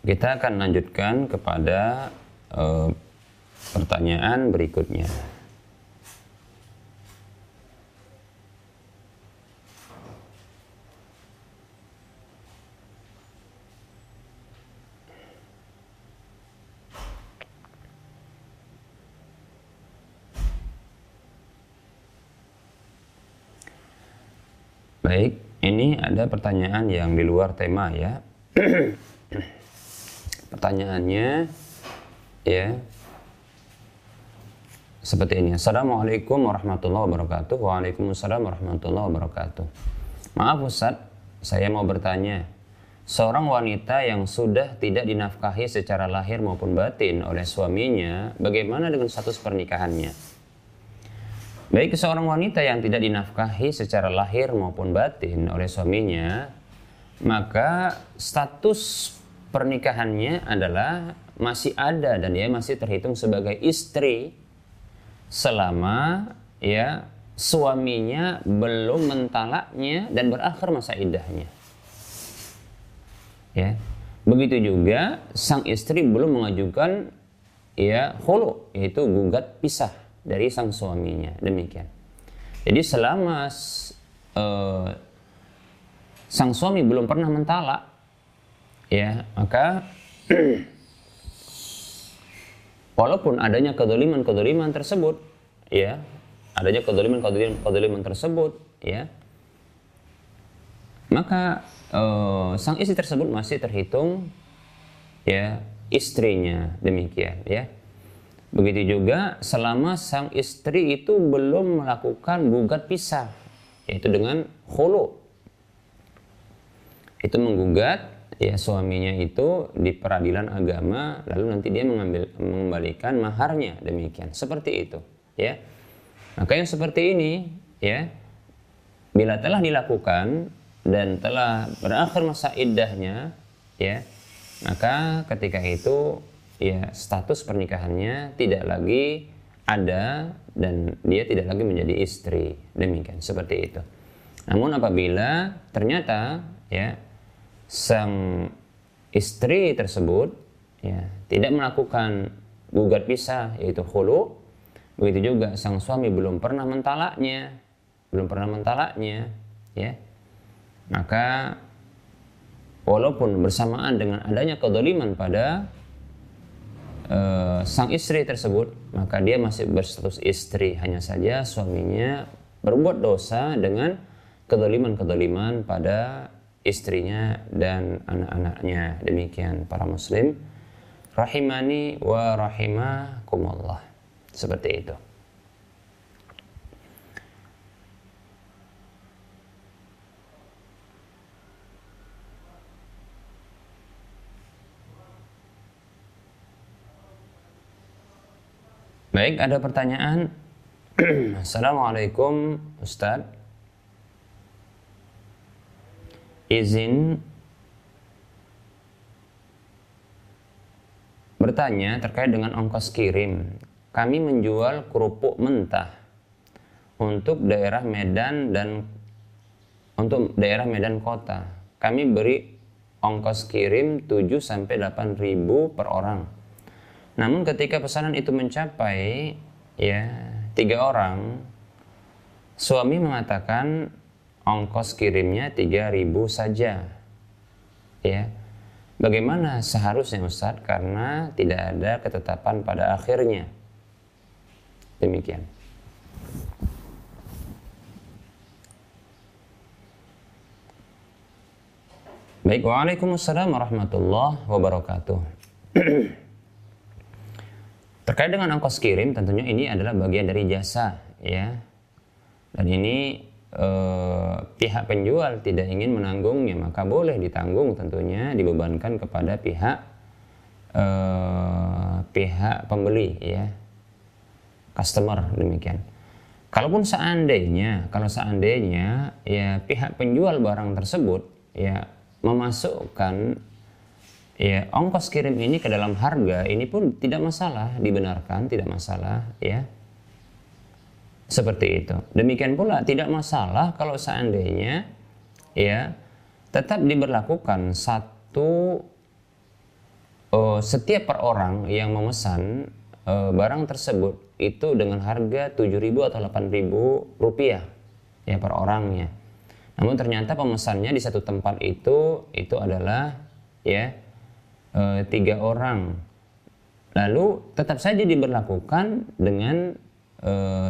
Speaker 1: Kita akan lanjutkan kepada uh, pertanyaan berikutnya. Baik, ini ada pertanyaan yang di luar tema ya. [clears throat] Pertanyaannya ya seperti ini. Assalamualaikum warahmatullahi wabarakatuh. Waalaikumsalam warahmatullahi wabarakatuh. Maaf Ustaz, saya mau bertanya. Seorang wanita yang sudah tidak dinafkahi secara lahir maupun batin oleh suaminya, bagaimana dengan status pernikahannya? Baik seorang wanita yang tidak dinafkahi secara lahir maupun batin oleh suaminya, maka status pernikahannya adalah masih ada dan dia masih terhitung sebagai istri selama ya suaminya belum mentalaknya dan berakhir masa idahnya. Ya. Begitu juga sang istri belum mengajukan ya hulu yaitu gugat pisah dari sang suaminya. Demikian. Jadi selama uh, sang suami belum pernah mentalak ya maka walaupun adanya kedoliman-kedoliman tersebut ya adanya kedoliman-kedoliman tersebut ya maka uh, sang istri tersebut masih terhitung ya istrinya demikian ya. Begitu juga selama sang istri itu belum melakukan gugat pisah yaitu dengan hulu itu menggugat ya suaminya itu di peradilan agama lalu nanti dia mengambil mengembalikan maharnya. Demikian. Seperti itu ya. Maka yang seperti ini ya bila telah dilakukan dan telah berakhir masa iddahnya ya maka ketika itu ya status pernikahannya tidak lagi ada dan dia tidak lagi menjadi istri. Demikian. Seperti itu. Namun apabila ternyata ya sang istri tersebut ya tidak melakukan gugat pisah yaitu khulu begitu juga sang suami belum pernah mentalaknya belum pernah mentalaknya ya maka walaupun bersamaan dengan adanya kedoliman pada uh, sang istri tersebut, maka dia masih berstatus istri. Hanya saja suaminya berbuat dosa dengan kedoliman-kedoliman pada istrinya dan anak-anaknya. Demikian para muslim. Rahimani wa rahimakumullah. Seperti itu. Baik, ada pertanyaan. [clears throat] Assalamualaikum Ustadz. Izin bertanya terkait dengan ongkos kirim. Kami menjual kerupuk mentah untuk daerah Medan dan untuk daerah Medan kota. Kami beri ongkos kirim 7 sampai 8 ribu per orang namun ketika pesanan itu mencapai ya tiga orang, suami mengatakan ongkos kirimnya tiga ribu saja. Ya, bagaimana seharusnya Ustaz? Karena tidak ada ketetapan pada akhirnya. Demikian. Baik, Waalaikumsalam warahmatullahi wabarakatuh. [clears throat] Terkait dengan ongkos kirim tentunya ini adalah bagian dari jasa ya. Dan ini eh, pihak penjual tidak ingin menanggungnya maka boleh ditanggung tentunya dibebankan kepada pihak eh, pihak pembeli ya. Customer demikian. Kalaupun seandainya, kalau seandainya ya pihak penjual barang tersebut ya memasukkan ya ongkos kirim ini ke dalam harga ini pun tidak masalah dibenarkan tidak masalah ya seperti itu. Demikian pula tidak masalah kalau seandainya ya tetap diberlakukan satu uh, setiap per orang yang memesan uh, barang tersebut itu dengan harga 7.000 atau 8.000 rupiah ya per orangnya. Namun ternyata pemesannya di satu tempat itu itu adalah ya e, tiga orang. Lalu tetap saja diberlakukan dengan eh,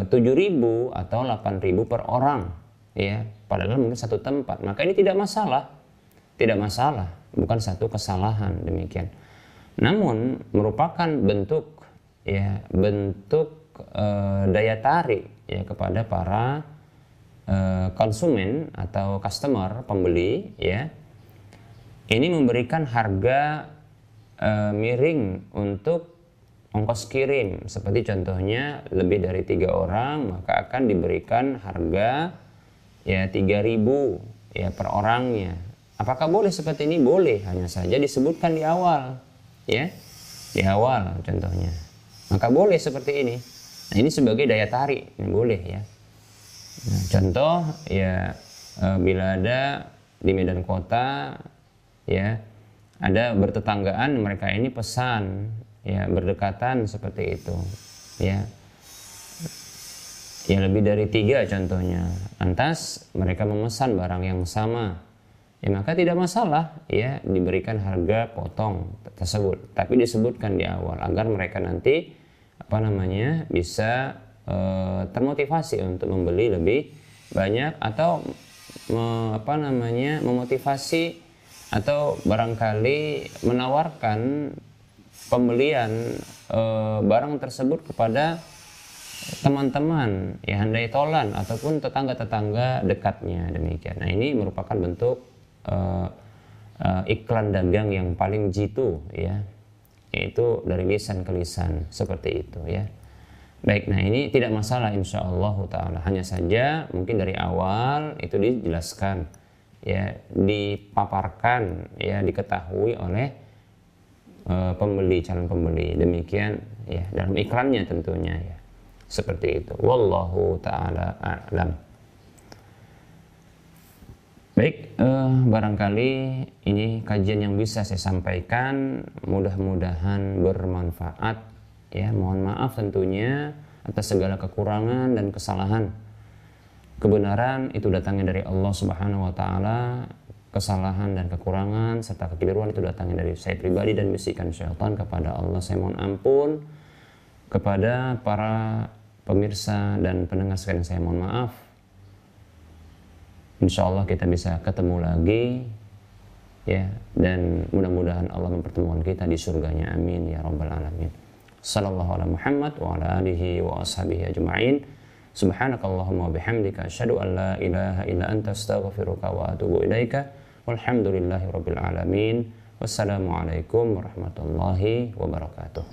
Speaker 1: tujuh ribu atau delapan ribu per orang ya. Padahal mungkin satu tempat. Maka ini tidak masalah. Tidak masalah. Bukan satu kesalahan. Demikian. Namun merupakan bentuk ya bentuk e, daya tarik ya kepada para e, konsumen atau customer pembeli ya. Ini memberikan harga uh, miring untuk ongkos kirim. Seperti contohnya lebih dari tiga orang maka akan diberikan harga ya 3000 ya per orangnya. Apakah boleh seperti ini? Boleh. Hanya saja disebutkan di awal ya. Di awal contohnya. Maka boleh seperti ini. Nah ini sebagai daya tarik. Ini boleh ya. Nah, contoh ya eh, bila ada di Medan Kota ya ada bertetanggaan mereka ini pesan ya berdekatan seperti itu. Ya. Ya lebih dari tiga contohnya. Lantas mereka memesan barang yang sama. Ya maka tidak masalah ya diberikan harga potong tersebut. Tapi disebutkan di awal agar mereka nanti apa namanya bisa e, termotivasi untuk membeli lebih banyak atau me, apa namanya memotivasi atau barangkali menawarkan pembelian e, barang tersebut kepada teman-teman ya handai tolan ataupun tetangga-tetangga dekatnya demikian. Nah ini merupakan bentuk e, e, iklan dagang yang paling jitu ya yaitu dari lisan ke lisan seperti itu ya. Baik, nah ini tidak masalah insya Allah taala. Hanya saja mungkin dari awal itu dijelaskan ya dipaparkan ya diketahui oleh uh, pembeli calon pembeli. Demikian ya dalam iklannya tentunya ya. Seperti itu. Wallahu taala a'lam. Baik uh, barangkali ini kajian yang bisa saya sampaikan. Mudah-mudahan bermanfaat ya. Mohon maaf tentunya atas segala kekurangan dan kesalahan. Kebenaran itu datangnya dari Allah Subhanahu wa taala kesalahan dan kekurangan serta kekeliruan itu datangnya dari saya pribadi dan bisikan syaitan kepada Allah. Saya mohon ampun kepada para pemirsa dan pendengar sekalian. Saya mohon maaf. Insya Allah kita bisa ketemu lagi ya. Dan mudah-mudahan Allah mempertemukan kita di surganya. Amin ya rabbal alamin. Sallallahu ala Muhammad wa ala alihi wa ashabihi ajma'in. Subhanakallahumma wa bihamdika asyhadu an la ilaha illa anta astaghfiruka wa atubu ilaika walhamdulillahi rabbil alamin. Wassalamualaikum warahmatullahi wabarakatuh